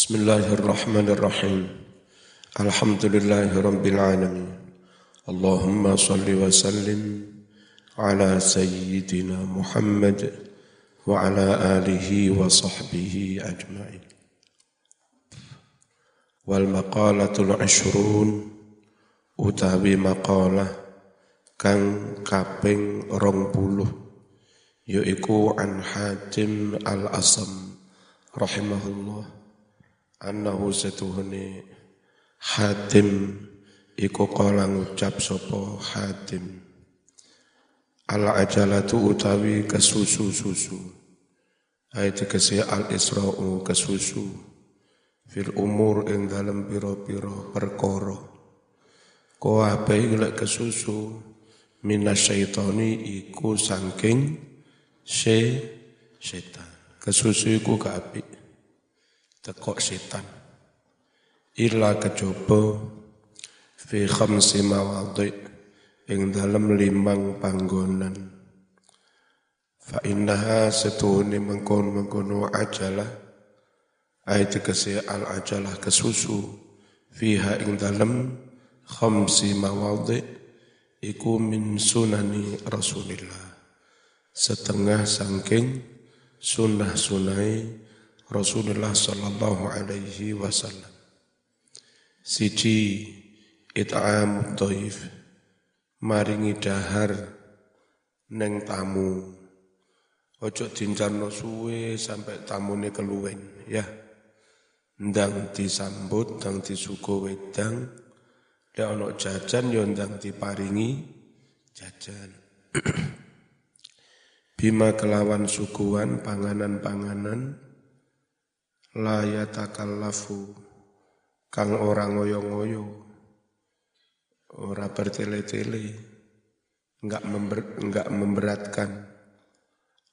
Bismillahirrahmanirrahim. Alhamdulillahirabbil alamin. Allahumma salli wa sallim ala sayyidina Muhammad wa ala alihi wa sahbihi ajma'in. Wal maqalatul ashrun utawi maqalah kang kaping rong puluh yaiku an Hatim al-Asam rahimahullah annahu setuhune Hatim iku kala ngucap sapa Hatim. Al ajalatu utawi kesusu-susu. Ayat kese al isra'u kesusu. Fil umur ing dalem pira-pira perkara. Ko ape lek kesusu? Minasyaitani iku saking se setan. Kesusu iku gak apik tekok setan. Illa kejaba fi khamsi mawadhi ing dalem limang panggonan. Fa innaha setune mengkon-mengkono ajalah. Ayat kese al ajalah kesusu fiha ing dalem khamsi mawadhi iku min sunani Rasulillah. Setengah sangking sunnah sunai Rasulullah sallallahu alaihi wasallam. Siji it'am dhaif maringi dahar neng tamu. Ojo dincarno suwe sampai tamune keluwen ya. Ndang disambut, ndang disugo wedang, Lek ana jajan yo ndang diparingi jajan. Bima kelawan suguhan panganan-panganan la yatakallafu kang ora ngoyo-ngoyo ora bertele-tele enggak member, enggak memberatkan.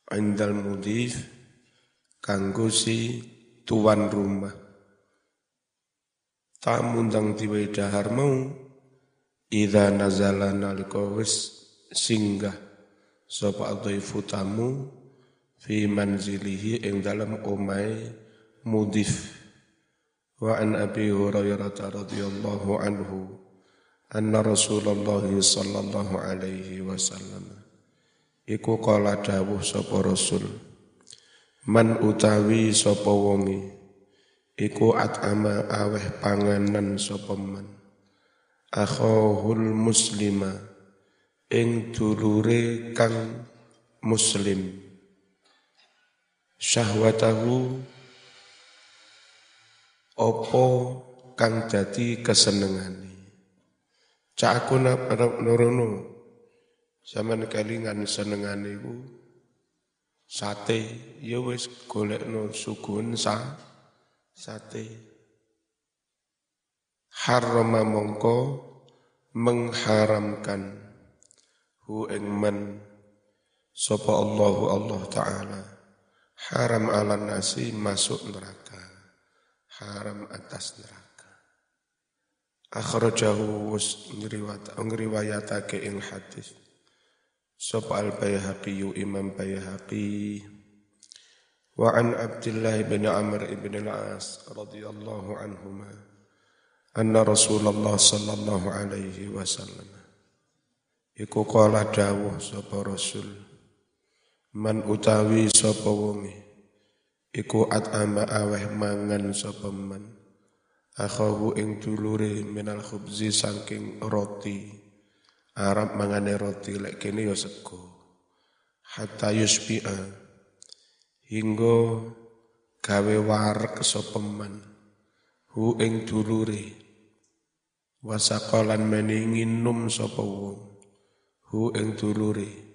Indal mudif kanggo si tuan rumah. Tamu ndang diwe dahar mau idza nazala nalika wis singgah sapa adhaifu tamu fi manzilihi ing dalam omahe mudif wa abi hurairah radhiyallahu anhu anna rasulullah sallallahu alaihi wasallam iku kala dawuh sapa man utawi sapa wonge iku at'ama aweh panganan sapa man akhahul muslima ing dulure kang muslim syahwatahu opo kang dadi kesenengane. Cak aku arep nurono. Zaman kelingan senengane iku sate, ya wis golekno sugun sa sate. Harama mongko mengharamkan hu ing men sapa Allahu Allah taala haram ala nasi masuk neraka haram atas neraka. Akhrajahu ngriwayatake ing hadis. Sop al Baihaqi Imam Baihaqi wa an Abdullah bin Amr ibn al-As radhiyallahu anhuma anna Rasulullah sallallahu alaihi wasallam iku kala dawuh sapa Rasul man utawi sapa wonge iku at'ama aweh mangan sapa man. Akhahu ing dulure minal khubzi saking roti. Arab mangane roti lek kene ya sego. Hatta yusbi'a. Hingga gawe warek sapa hu ing dulure. Wasaqalan meningi num sapa hu ing dulure.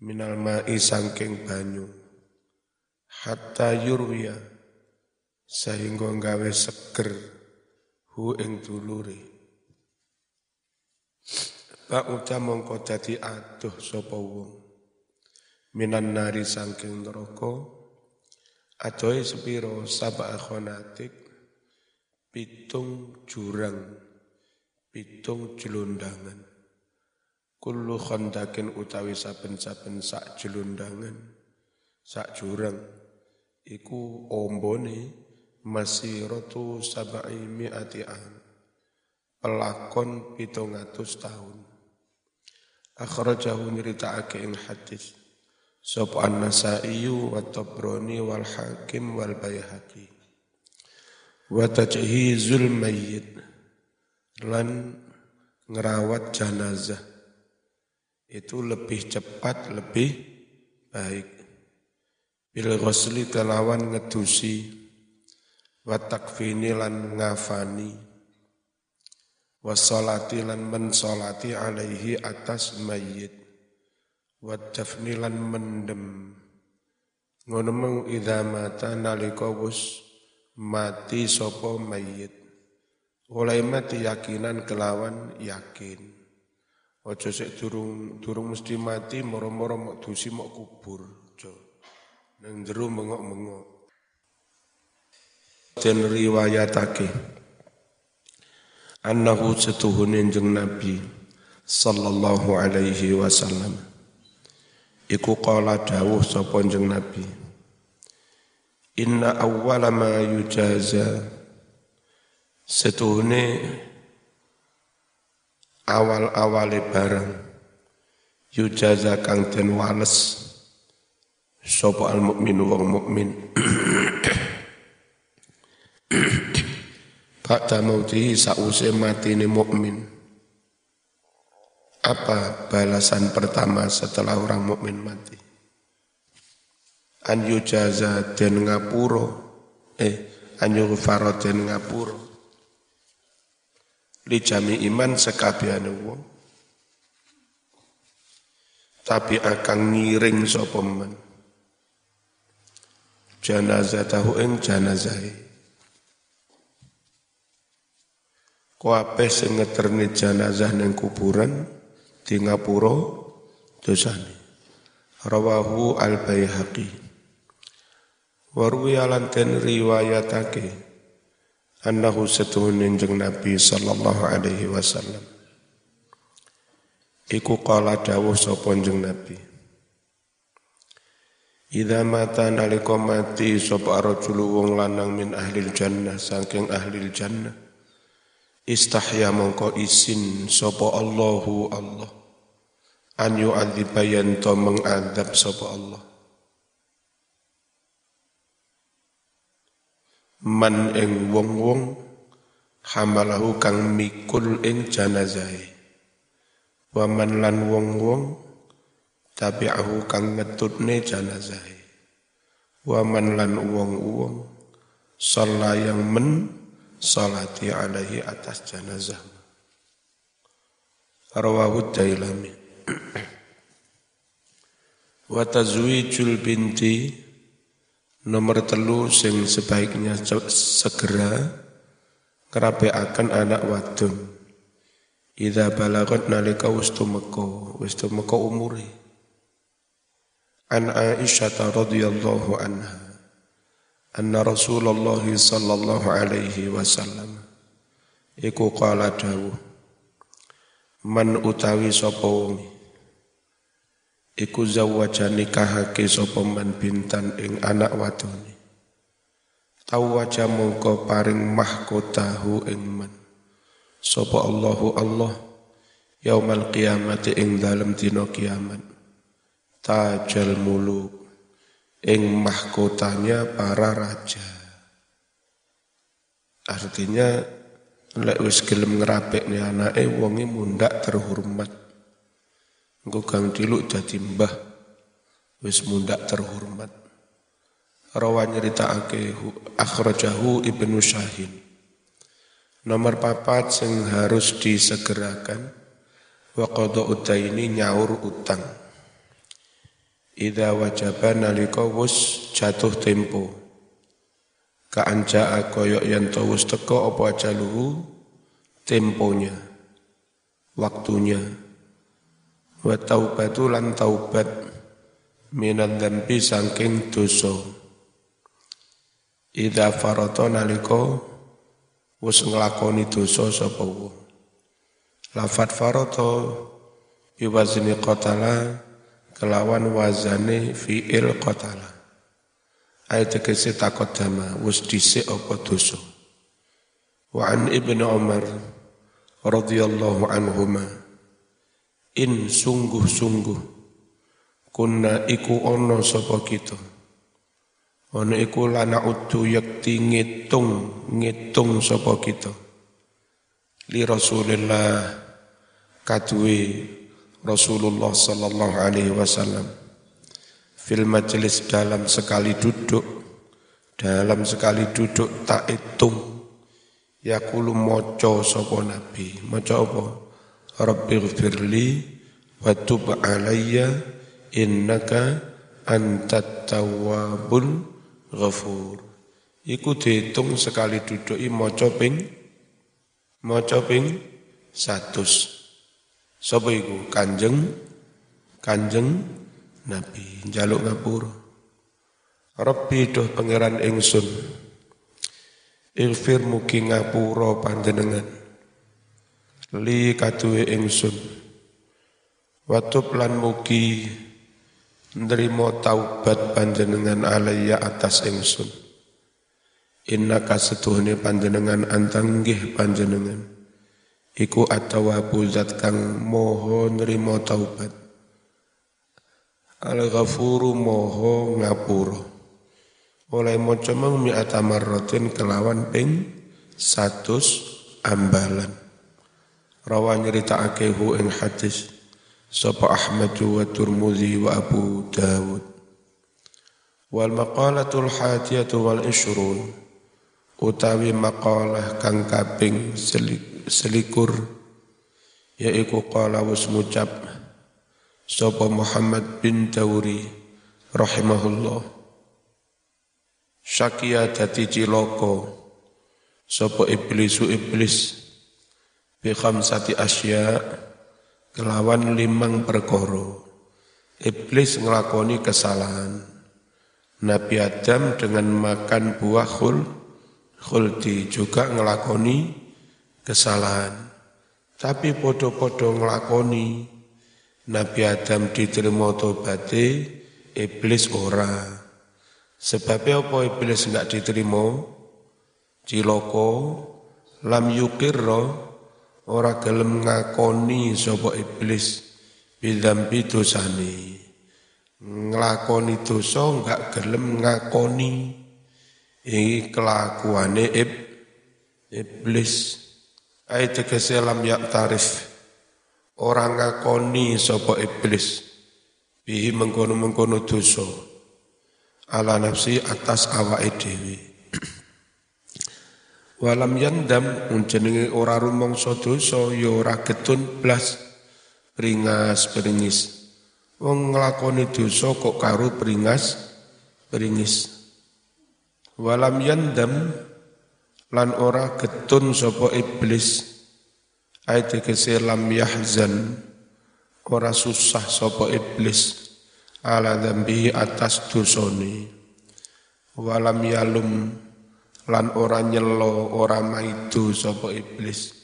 Minal ma'i saking banyu hatta yurwiya sehingga gawe seger hu ing dulure. Pak uta mongko dadi aduh sapa wong. Minan nari saking neraka adohe sepiro sab'a khonatik pitung jurang pitung jelundangan kullu khondakin utawi saben-saben sak jelundangan sak jurang iku ombone masiratu sab'i mi'ati an. Pelakon pitungatus tahun. Akhrajahu nyritakake ing hadis. Sop an-nasai wa tabrani wal hakim wal bayhaqi. Wa tajhizul mayyit. Lan ngerawat jenazah. Itu lebih cepat, lebih baik. Bil ghusli kelawan ngedusi wa takfini lan ngafani wa salati lan mensolati alaihi atas mayit wa dafni lan mendem ngono meng idza mata nalika wis mati sapa mayit oleh mati yakinan kelawan yakin. Ojo sik durung durung mesti mati moro-moro mok dusi mok kubur. Nang jero mengok-mengok. Den riwayatake annahu setuhune jeng Nabi sallallahu alaihi wasallam. Iku qala dawuh sapa jeng Nabi Inna awwala ma yujaza. Setuhune awal-awale barang yujaza kang den wales sapa al mukmin wong mukmin Ba'da mauti sause matine mukmin apa balasan pertama setelah orang mukmin mati? An yujaza den ngapuro. Eh an yughfara den ngapuro. Li jami iman sekabehane wong. Tapi akan ngiring sapa men tahu ing janazahe. Kuape sing ngeterni jenazah ning kuburan di ngapura dosane. Rawahu al baihaqi warwi alanten riwayatake annahu setuhunin jeng Nabi sallallahu alaihi wasallam. Iku qala dawuh sapa jeng Nabi Idza mata nalika mati sapa rajulu wong lanang min ahlil jannah saking ahlil jannah. Istahya mongko isin sapa Allahu Allah. An yu'adziba yanto mengadab sapa Allah. Man ing wong-wong hamalahu kang mikul ing janazahe. Wa man lan wong-wong tabi'ahu kang ngetutne wa man lan wong-wong sholla yang men salati alaihi atas janazah rawahu dailami wa tazwijul binti Nomor telu sing sebaiknya segera akan anak wadon. Idza balagot nalika wis tumeka, wis tumeka umure. An Aisyah radhiyallahu anha anna Rasulullah sallallahu alaihi wasallam iku qala dawuh man utawi sapa wong iku zawaja nikahake sapa man bintan ing anak wadone tau waja mongko paring mahkotahu ing man sapa Allahu Allah yaumal qiyamati ing dalem dina kiamat tajal muluk ing mahkotanya para raja artinya lek wis gelem ngrapekne anake wonge mundak terhormat Engko kang diluk dadi mbah wis mundak terhormat. Rawa nyeritakake akhrajahu Ibnu Syahin. Nomor papat sing harus disegerakan wa qada utaini nyaur utang. Ida wajaba nalika wus jatuh tempo. Kaanja koyok yang tawus teko apa ajaluhu temponya, waktunya. Wa taubatu lan taubat minan dzambi saking dosa. Idza farata nalika wis nglakoni dosa sapa wong lafat farata biwazni qatala kelawan wazane fi'il qatala. Ayat tegese takodama wis dhisik apa dosa. Wa an ibnu umar radhiyallahu anhuma in sungguh-sungguh kunna iku ono sapa kita? Ono iku lana utu yakti ngitung ngitung sapa kita? Li Rasulillah kadue Rasulullah sallallahu alaihi wasallam. Fil majelis dalam sekali duduk dalam sekali duduk tak hitung. Yaqulu maca sapa nabi? Maca apa? Rabbighfirli wa tub alayya innaka antat tawwabul ghafur. Iku dihitung sekali duduk maca ping maca ping 100 sapa iku? Kanjeng kanjeng nabi njaluk ngapura Rabbi doh pangeran ingsun Ilfir mugi ngapura panjenengan. Li kaduwe ingsun Watub lan mugi nrimo taubat panjenengan alaiya atas ingsun Inna kasetuhne panjenengan antanggih panjenengan Iku atawabu zat kang moho nrimo taubat. Al-ghafuru moho ngapura. Oleh maca mang mi'ata kelawan ping satus ambalan. Rawa nyeritakake hu ing hadis sapa Ahmad wa Turmudi wa Abu Dawud. Wal maqalatul hadiyatu wal ishrun utawi maqalah kang kaping selikur yaiku qala was ngucap sapa Muhammad bin Tauri rahimahullah. Syakia dadi ciloko sapa iblisu iblis bi khamsati asya kelawan limang perkara. Iblis ngelakoni kesalahan. Nabi Adam dengan makan buah khul khuldi juga ngelakoni kesalahan tapi podo-podo ngelakoni Nabi Adam diterima tobaté iblis ora Sebabnya apa iblis enggak diterima? Ciloko lam yukirro ora gelem ngakoni sapa iblis bidam dosane. Nglakoni dosa enggak gelem ngakoni iki kelakuane ib, iblis. Ayat tegese lam yak tarif. Orang ngakoni sapa iblis. Bihi mengkono-mengkono dosa. Ala nafsi atas awake dhewe. Walam yandam unjenenge ora rumangsa dosa ya ora getun blas peringas peringis. Wong nglakoni dosa kok karo peringas peringis. Walam yandam lan ora getun sapa iblis. Ayat lam yahzan. Ora susah sapa iblis. Ala dambi atas dosone walam yalum. Lan ora nyelo ora maidu sapa iblis.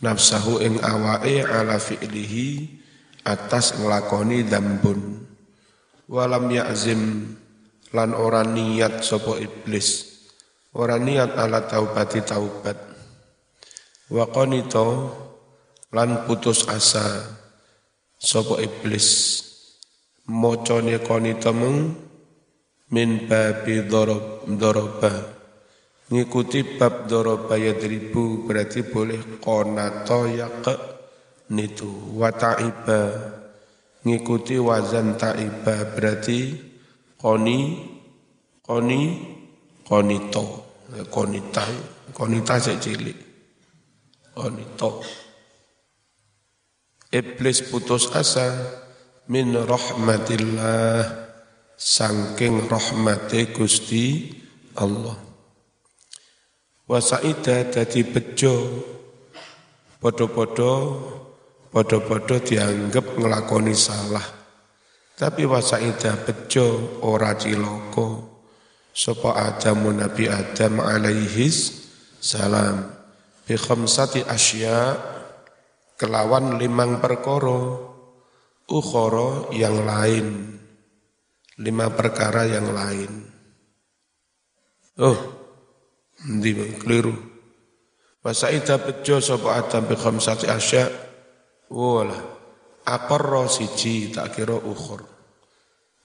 Nafsahu ing awake ala fi'lihi atas nglakoni dambun walam ya'zim. Lan ora niat sapa iblis ora niat ala taubati taubat. Wa qanita lan putus asa sapa iblis. Mocone konita mung min babi dorob doroba. Ngikuti bab doroba yadribu berarti boleh konato yak nitu. Wa ta'iba. Ngikuti wazan ta'iba berarti koni koni konito konita konita saya cilik. Konito iblis putus asa min rahmatillah sangking rahmati Gusti Allah. Wa saida dadi bejo. Podo-podo podo-podo dianggap ngelakoni salah. Tapi wasaida bejo ora ciloko sapa Adam Nabi Adam alaihis salam bi khamsati asya kelawan limang perkara ukhoro yang lain, lima perkara yang lain. Oh, ndi keliru. Masa ita bejo sapa Adam bi khamsati asya. Wala. Aqarra siji tak kira ukhur.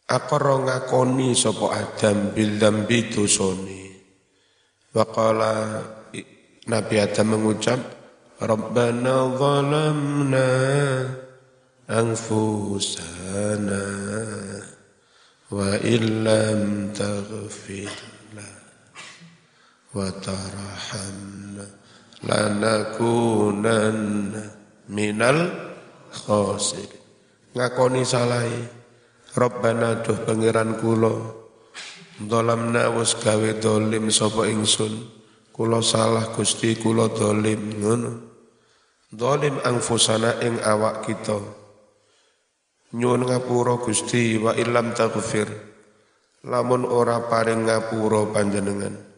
Apa ro ngakoni sapa Adam bil dzambi dosane. Waqala Nabi Adam mengucap Rabbana zalamna anfusana wa illam taghfir wa tarhamna lanakunanna minal khasir ngakoni salahi e. Rabbana duh pangeran kula. Dolamna wis gawe dolim sapa ingsun. Kula salah Gusti kula dolim ngono. Dolim angfusana ing awak kita. Nyuwun ngapura Gusti wa illam taghfir. Lamun ora paring ngapura panjenengan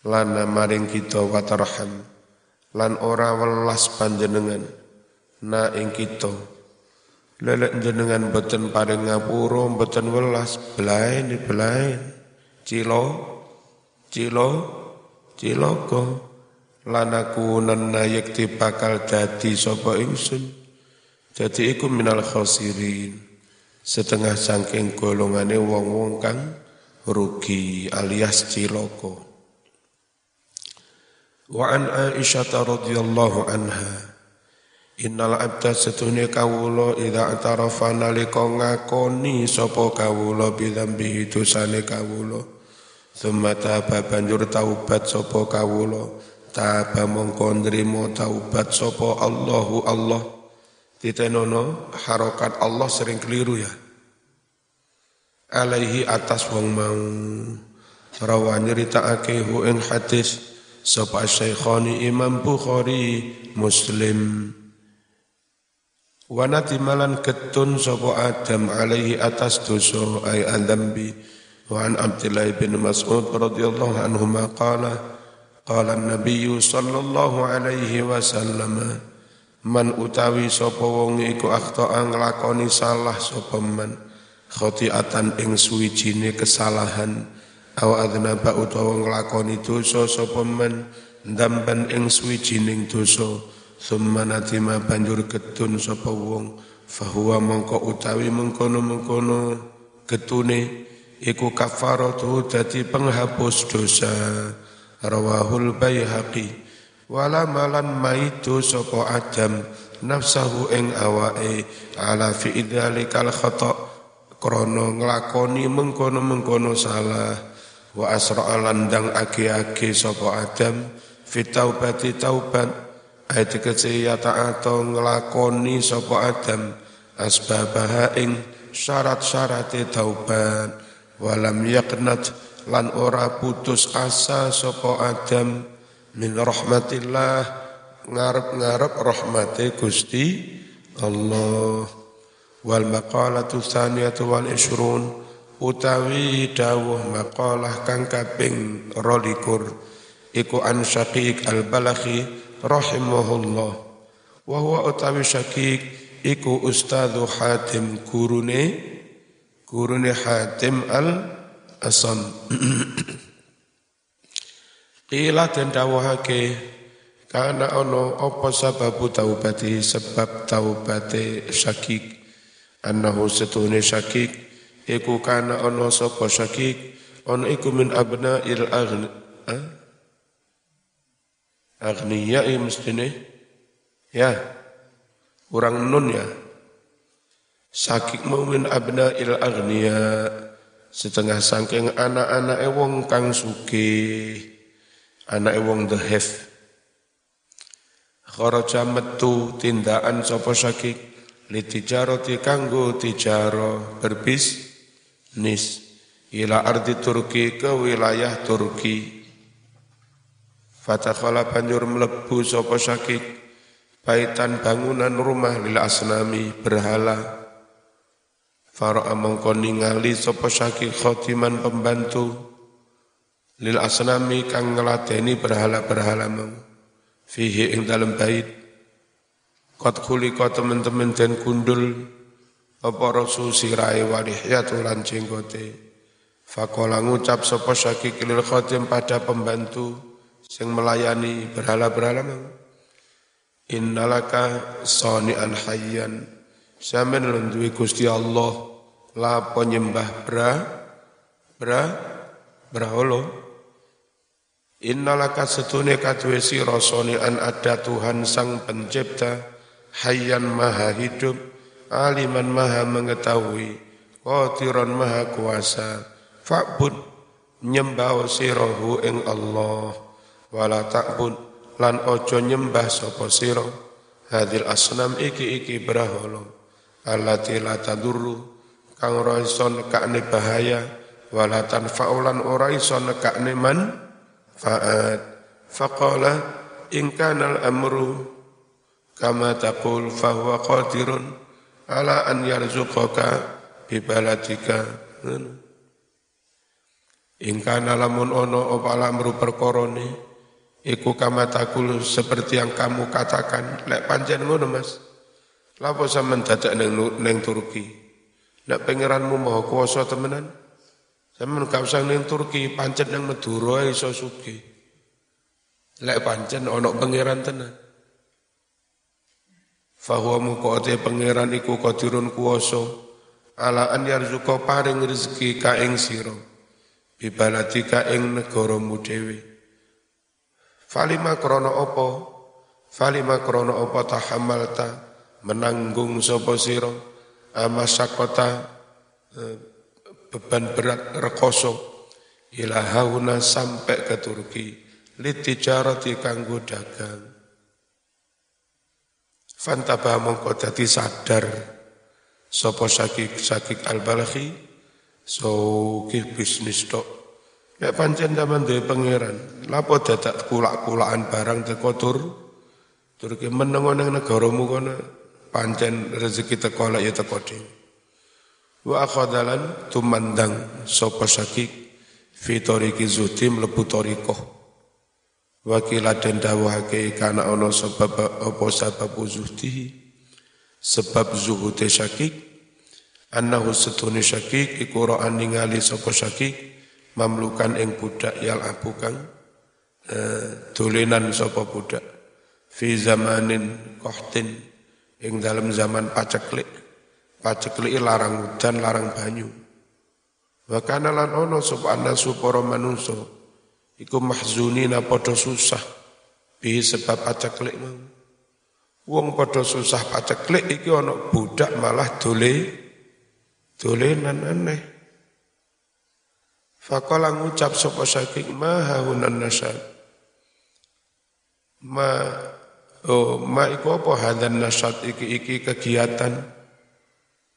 lana maring kita wa tarham lan ora welas panjenengan na ing kita lelek jenengan boten paring ngapura boten welas belain belain cilo cilo ciloko lanaku nanna yakti bakal dadi sapa ingsun jadi iku minal khasirin. Setengah sangking golongane wong-wong kang rugi alias ciloko. Wa an Aisyah radhiyallahu anha Innal abda setune kawula idza atarafa nalika ngakoni sapa kawula bidzambi dosane kawula. Thumma taba banjur taubat sapa kawula. Taba mongko nrimo taubat sapa Allahu Allah. Ditenono harokat Allah sering keliru ya. Alaihi atas wong mau. Rawa nyeritakake hu ing hadis sapa Syekhani Imam Bukhari Muslim Wanati malan ketun sapa Adam alaihi atas dosa ay andambi wa an Abdullah bin Mas'ud radhiyallahu anhu qala qala an-nabiy sallallahu alaihi wasallam man utawi sapa wong iku akhta nglakoni salah sapa man khotiatan ing suwijine kesalahan aw adnaba utawa nglakoni dosa sapa man ndamban ing suwijining dosa summa natima banjur ketun sapa wong. Fahuwa utawi mengkono-mengkono. Ketune iku kafaratu dadi penghapus dosa. Rawahul baihaqi. Wala malan maitu sapa adam nafsahu ing awake. Ala fi idzalikal khata. Krana nglakoni mengkono-mengkono salah. Wa asra landang agi-agi sapa adam. Fi taubati taubat ayat kece ya ta'ato nglakoni sapa adam asbabaha ing syarat-syarate taubat. Walam yaqnat lan ora putus asa sapa adam min rahmatillah ngarep-ngarep rahmati Gusti Allah. Wal maqalatu tsaniyatu wal ishrun utawi dawuh maqalah kang kaping 22 iku an syaqiq al balakhi rahimahullah. Wa huwa utawi syaqiq iku ustadzu hatim gurune gurune hatim al asam Qila den dawuhake karena ono apa sababu taubati sebab taubate syakik. Annahu setune syakik iku kana ono sapa syakik ono iku min abna il agni agniya ya mestine ya. Kurang nun ya. Syakik mau min abna il agniya. Setengah sangking anak-anak wong kang sugih. Anak wong the have kharaja metu tindakan sapa sakit litijarati kanggo tijaro berbisnis ila ardi Turki ke wilayah Turki Fatakhala banjur melebu sapa sakit baitan bangunan rumah lil asnami berhala. Fara'a mongko ningali sapa sakit khotiman pembantu. Lil asnami kang ngeladeni berhala-berhala mau. Fihi ing dalam bait. Kot khuliqa teman-teman dan kundul apa rasul sirai walihyatu lan jenggote. Fakola ngucap sapa syakik lil khatim pada pembantu sing melayani berhala-berhala mang. Innalaka sani'an hayyan. Sampeyan lenduwi Gusti Allah la penyembah bra bra braholo. Innalaka setune kadwe sira an ada Tuhan sang pencipta hayyan maha hidup aliman maha mengetahui qadiran maha kuasa Fa'bud nyembah sirahu ing Allah wala ta'bud lan ojo nyembah sapa sira. Hadil asnam iki iki brahala allati la tadurru kang ora iso nekakne bahaya wala tanfa'ulan ora iso nekakne man fa'at faqala in kana al-amru kama taqul fahuwa qadirun ala an yarzuqaka bi baladika Ingkana lamun ono apa lamru perkorone iku kama takul seperti yang kamu katakan. Lek pancen ngono Mas. Lapo sampean dadak ning ning Turki? Lek pangeranmu maha kuwasa temenan? Sampean gak usah ning Turki pancen nang Madura iso sugih. Lek pancen ono pangeran tenan. Fahuwa mukote pangeran iku qadirun kuwasa. Ala an yarzuqa paring rezeki ka ing sira. Bibaladika ing negaramu dhewe falima krana apa falima krana apa tahammalta? Menanggung sapa sira amasakota eh, beban berat rekoso? Ila hauna sampai ke Turki litijarati kanggo dagang. Fantabah mongko dadi sadar. Sapa sakik sakik ki bisnis tok. Ya pancen zaman duwe pangeran. Lapo dadak kulak-kulakan barang teko tur. Tur ki menengo ning negaramu kono pancen rezeki teko lek ya teko dhewe. Wa akhadalan tumandang sapa sakik fitoriki zuti mlebu torikoh. Wakila dan dawahake kana ono sebab apa sebab zuhdi sebab zuhute syakik annahu setuni syakik iku ra'an ningali sapa syakik mamlukan ing budak yal abu kang eh, dolenan sapa budak fi zamanin kohtin ing dalam zaman paceklik. Paceklik larang hujan larang banyu. Wa kana lan ono subhana supara manungsa iku mahzunina padha susah bi sebab paceklik mau. Wong padha susah paceklik iki ana budak malah dole dolenan aneh. Fakola ngucap sopo sakik ma hahunan nasab. Ma oh ma iku apa hadan nasab iki iki kegiatan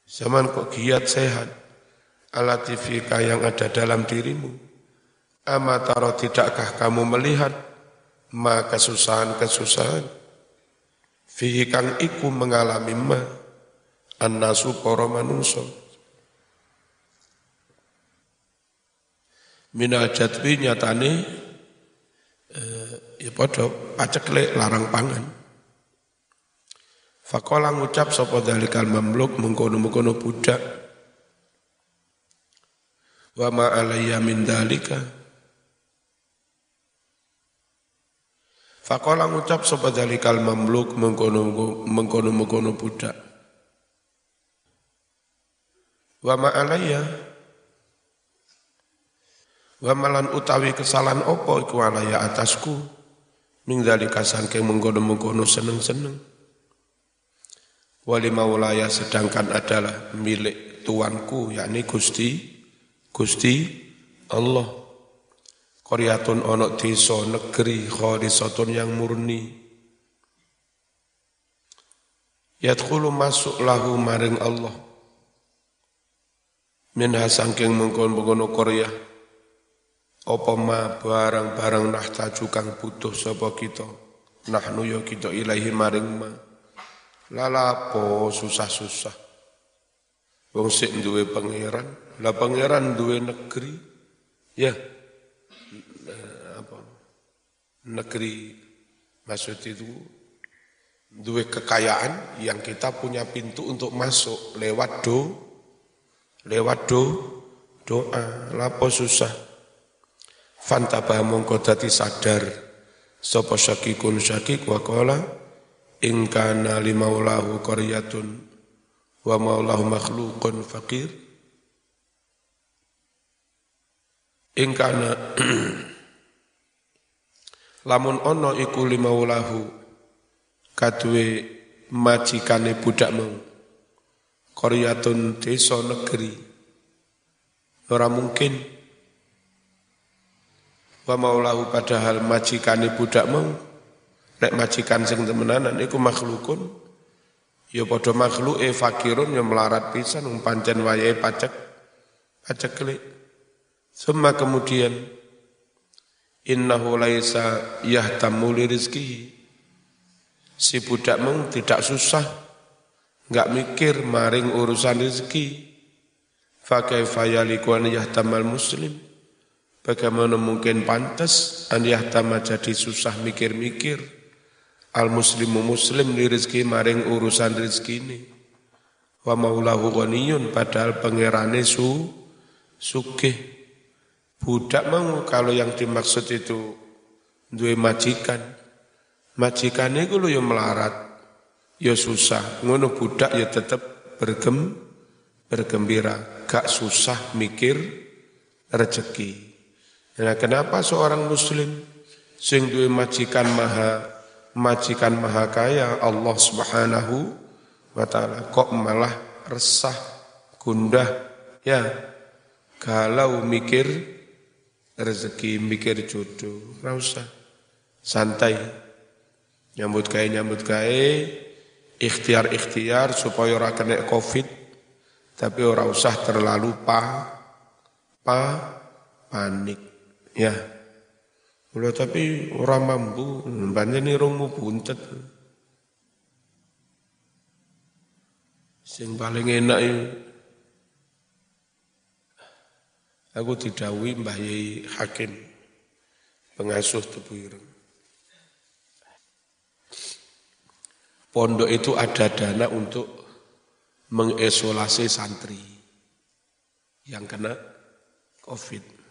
zaman kok giat sehat alatifika yang ada dalam dirimu. Amataro tidakkah kamu melihat ma kesusahan-kesusahan fihi kang iku mengalami ma annasu para manungsa minal jadwi nyatane eh, ya padha paceklik larang pangan. Fakola ngucap sapa dalikal mamluk mengkono-mengkono budak. Wa ma alayya min dalika. Fakola ngucap sapa dalikal mamluk mengkono-mengkono budak. Wa ma Wa malan utawi kesalahan opo iku alaya atasku. Ming dalika sangke mengkono-mengkono seneng-seneng. Wali maulaya sedangkan adalah milik tuanku yakni Gusti Gusti Allah. Koryatun onok desa negeri khorisatun yang murni. Yadkhulu masuk lahu maring Allah. Minha sangking mengkono-mengkono koryah apa ma barang-barang nah kang butuh sapa kita? Nahnu ya kita ilahi maring ma. Lalapo susah-susah. Wong sik duwe pangeran. La pangeran duwe negeri. Ya. Apa? Negeri maksud itu duwe kekayaan yang kita punya pintu untuk masuk lewat do lewat do doa, lapo susah. Fantabah mongko dadi sadar. Sapa syakikun syakik wa qala in kana limaulahu qaryatun wa maulahu makhluqun faqir. In kana lamun ono iku limaulahu kadue majikane budak mau. Qaryatun desa negeri. Ora mungkin Wa maulahu padahal majikane budak mau nek majikan sing temenanan iku makhlukun ya padha makhluke fakirun ya melarat pisan wong pancen wayahe pacek klik. Semua kemudian innahu laisa yahtamu li rizkihi. Si budak mau tidak susah, enggak mikir maring urusan rezeki. Yaliku an yahtamal muslim Bagaimana mungkin pantas an yahtama jadi susah mikir-mikir. Al muslimu muslim di rizki maring urusan rizki ini. Wa maulahu ghaniyun padahal pangerane su sugih. Budak mau kalau yang dimaksud itu duwe majikan. Majikan itu yang melarat, ya susah. Ngono budak ya tetap bergem, bergembira. Gak susah mikir rezeki. Nah, kenapa seorang muslim sing duwe majikan maha majikan maha kaya Allah Subhanahu wa taala kok malah resah, gundah ya kalau mikir rezeki, mikir jodoh, ora usah. Santai. Nyambut gawe nyambut gawe ikhtiar-ikhtiar supaya ora kena Covid tapi ora usah terlalu pa pa panik. Ya. Kula tapi ora mampu, panjenengan romo buntet. Sing paling enak ya Aku didawi Mbah Yai Hakim pengasuh Tebu Ireng. Pondok itu ada dana untuk mengisolasi santri yang kena COVID.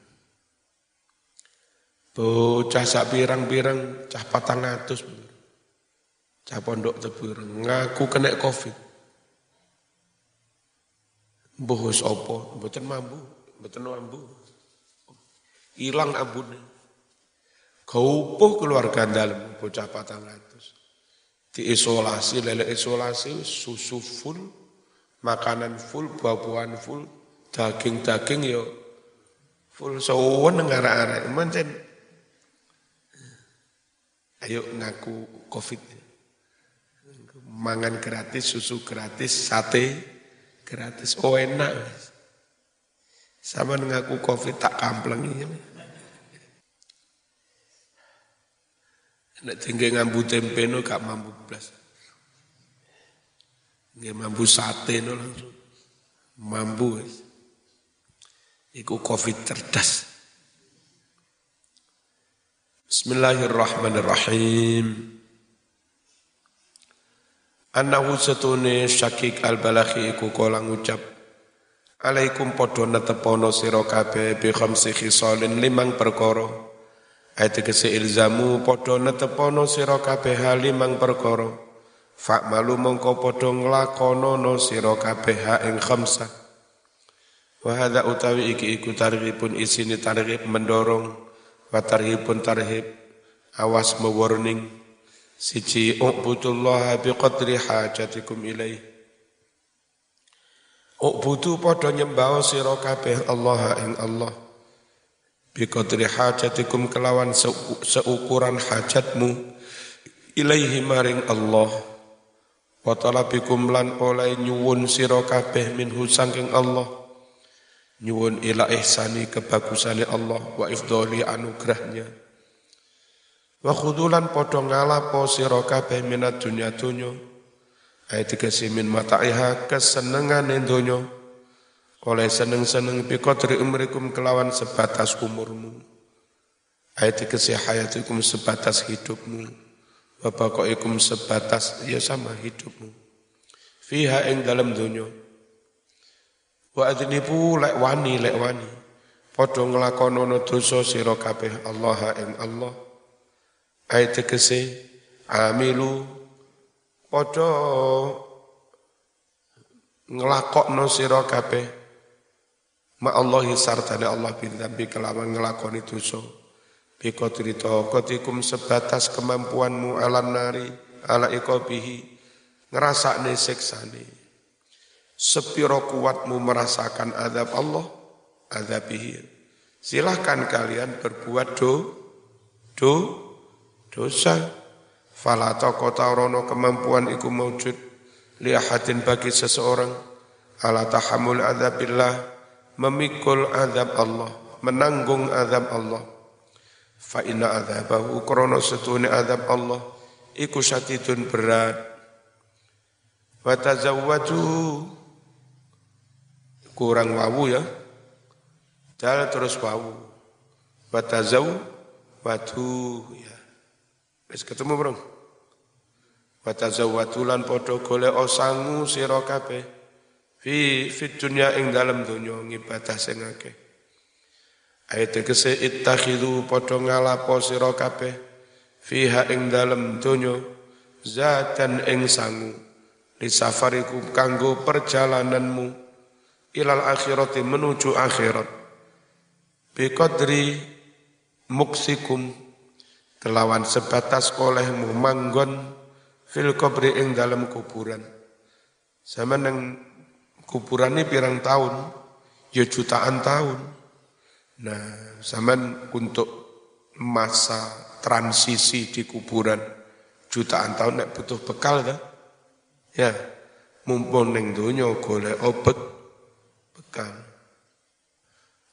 Bocah sak pirang-pirang cah patang atus. Cah pondok tebur ngaku kena covid. Wis apa? Mboten mampu, mboten mampu. Hilang ambune. Kaupuh keluarga dalam bocah patang atus. Diisolasi, lele isolasi, susu full, makanan full, buah-buahan full, daging-daging yo full sawan ngara-ara. Mancen Ayo ngaku covid. Mangan gratis, susu gratis, sate gratis. Oh enak. Sama ngaku covid tak kampleng ini. Nek tinggal ngambu tempe no gak mampu belas. Nggak mampu sate no langsung. Mampu. Iku covid cerdas. Bismillahirrahmanirrahim. Anahu setune syakik al-balakhi iku kala ngucap Alaikum padha netepono sira kabeh bi khamsi khisalin limang perkara. Ayat kese ilzamu padha netepono sira kabeh limang perkara. Fak malu mongko padha nglakonono sira kabeh ing khamsah. Wa utawi iki iku targhibun isini targhib mendorong wa tarhibun tarhib awas mewarning. Siji ubudullah biqadri hajatikum ilaih. Ubudu padha nyembah sira kabeh Allah ing Allah. Biqadri hajatikum kelawan seukuran hajatmu ilaihi maring Allah. Wa talabikum lan oleh nyuwun sira kabeh minhu saking Allah nyuwun ila ihsani kebagusane Allah wa ifdoli anugerahnya. Wa khudulan padha ngalapo sira kabeh minat dunya dunya ayat dikasih min mata'iha kesenengane donya. Oleh seneng-seneng bi qadri umrikum kelawan sebatas umurmu. Ayat dikasih hayatikum sebatas hidupmu. Wa baqaikum sebatas ya sama hidupmu. Fiha ing dalam dunya Wa adnibu lek wani lek wani. Padha nglakonono dosa sira kabeh Allah ing Allah. Ayat tegese amilu. Padha nglakokno sira kabeh. Ma Allah sartane Allah bin bi kelawan nglakoni dosa. Bi qadri taqatikum sebatas kemampuanmu alam nari ala iqabihi. Ngrasakne siksane sepiro kuatmu merasakan azab Allah azabihi. Silahkan kalian berbuat do do dosa. Fala taqata rono kemampuan iku maujud liahatin bagi seseorang. Ala tahamul azabillah memikul azab Allah menanggung azab Allah. Fa inna azabahu krono setune azab Allah iku syatidun berat. Wa tazawwaju kurang wawu ya. Dal terus wawu. Wa tazawwatu ya. Wis ketemu bro? Wa tazawwatulan padha golek sangu sira kabeh. Fi fit dunya ing dalem donya ngibadah sing akeh. Ayat tegese ittakhidhu padha ngalapo sira kabeh. Fiha ing dalem donya zatan ing sangu. Li safariku kanggo perjalananmu ilal akhirati menuju akhirat bi qadri muksikum kelawan sebatas olehmu manggon fil kubri ing dalam kuburan. Sama neng kuburan ini pirang tahun, ya jutaan tahun. Nah, sama untuk masa transisi di kuburan jutaan tahun nek butuh bekal dah. Ya, mumpun neng dunia golek obat bekal.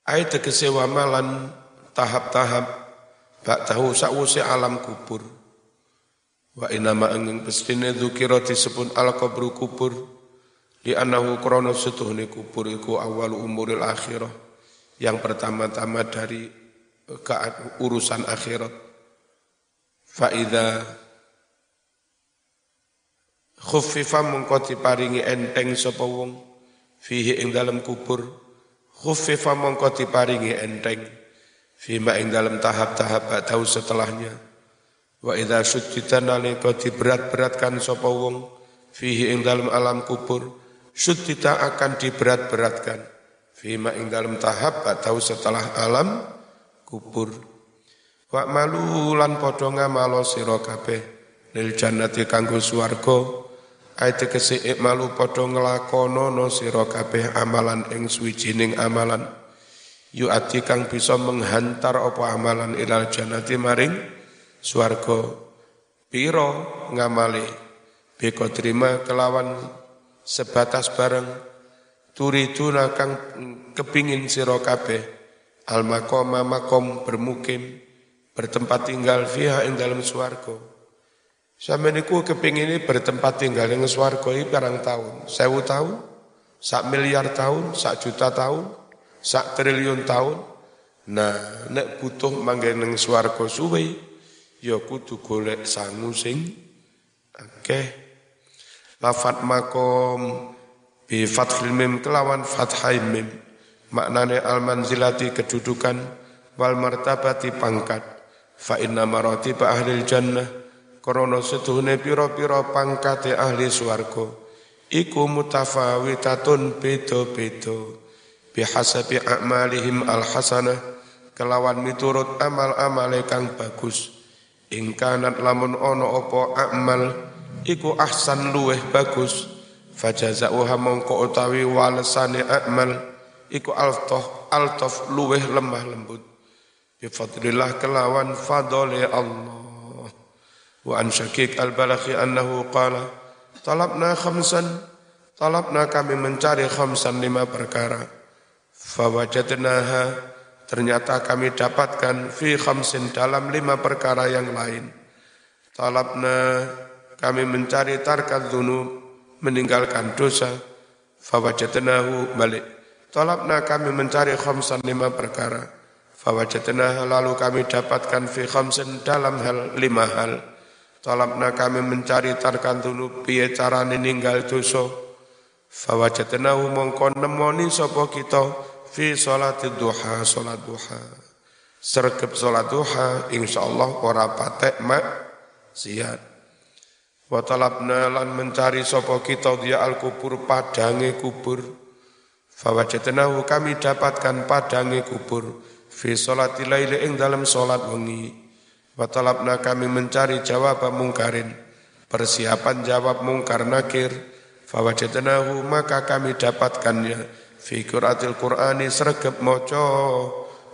Ayat tegese malan tahap-tahap bak tahu sakwuse alam kubur Wa inama angin pestine dzukira disebut al qabru kubur di anahu krono setuhne kubur iku awal umuril akhirah yang pertama-tama dari ke urusan akhirat faida khuffifa mengko diparingi enteng sapa wong fihi ing dalam kubur. Khuffifa mengko diparingi enteng. Fima ing dalam tahap-tahap tahu setelahnya. Wa idza suddita nalika diberat-beratkan sapa wong fihi ing dalam alam kubur suddita akan diberat-beratkan. Fima ing dalam tahap atau setelah alam kubur. Wa malu lan padha ngamalo sira kabeh. Lil jannati kanggo swarga ayat kese malu padha nglakonono sira kabeh amalan ing suwijining amalan. Yu ati kang bisa menghantar apa amalan ilal jannati maring swarga. Piro ngamali? Beko terima kelawan sebatas bareng. Turiduna kang kepingin sira kabeh. Al maqama makom bermukim bertempat tinggal fiha ing dalam swarga Sampai niku kepingin ini bertempat tinggal ing swarga iki barang tahun, sewu tahun, sak miliar tahun, sak juta tahun, sak triliun tahun. Nah, nek butuh manggen ning swarga suwe, ya kudu golek sangu sing akeh. Lafat makom bi fathil mim kelawan fathai mim. Maknane al manzilati kedudukan wal martabati pangkat. Fa inna maratib ahli jannah krana setuhune pira-pira pangkate ahli swarga iku mutafawitatun beda-beda. Bihasabi a'malihim al hasanah kelawan miturut amal-amale kang bagus. Ingkanat lamun ono opo amal iku ahsan luweh bagus. Fajazauha mongko utawi walesane amal iku altoh altof luweh lemah lembut. Bifadlillah kelawan fadole Allah an syakik al-balakhi annahu qala talabna khamsan talabna kami mencari khamsan lima perkara fawajadnaha Ternyata kami dapatkan fi khamsin dalam lima perkara yang lain. Talabna kami mencari tarkat dunub, meninggalkan dosa. Fawajatnahu balik. Talabna kami mencari khamsan lima perkara. Fawajatnahu lalu kami dapatkan fi khamsin dalam hal lima hal. Talabna kami mencari tarkan dunub, biya cara meninggal dosa. Fawajadnahu mongko nemoni sapa kita fi salati duha salat duha. Sergep salat duha insyaallah ora patek mak siat. Wa talabna lan mencari sapa kita dia al kubur padange kubur. Fawajadnahu kami dapatkan padange kubur fi salati laili ing dalam salat wengi. Wa talabna kami mencari jawab mungkarin. Persiapan jawab mungkar nakir Fawajadnahu maka kami dapatkannya fi qiraatil Qur'ani sregep maca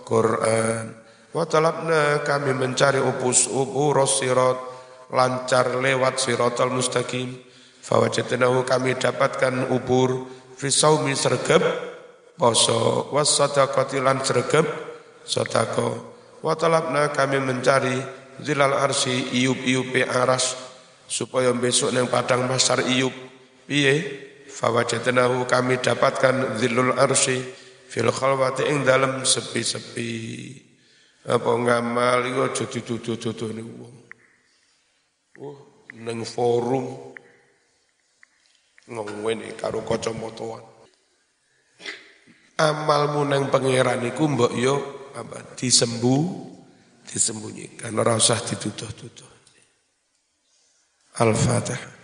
Quran. Wa talabna kami mencari upus uburos sirat lancar lewat siratal mustaqim. Fawajadnahu kami dapatkan ubur fi saumi sregep poso was sadaqati lan sregep sedekah. Wa talabna kami mencari zilal arsi iup-iupe aras supaya besok neng padang pasar iup Piye? Fawajadnahu kami dapatkan zillul arsy fil khalwati ing dalam sepi-sepi. Apa ngamal iku aja dituduh-tuduhne wong. Oh, neng forum ngomongin karo kacamataan. Amalmu neng pangeran iku mbok yo apa disembuh disembunyikan ora usah dituduh-tuduh. Al-Fatihah.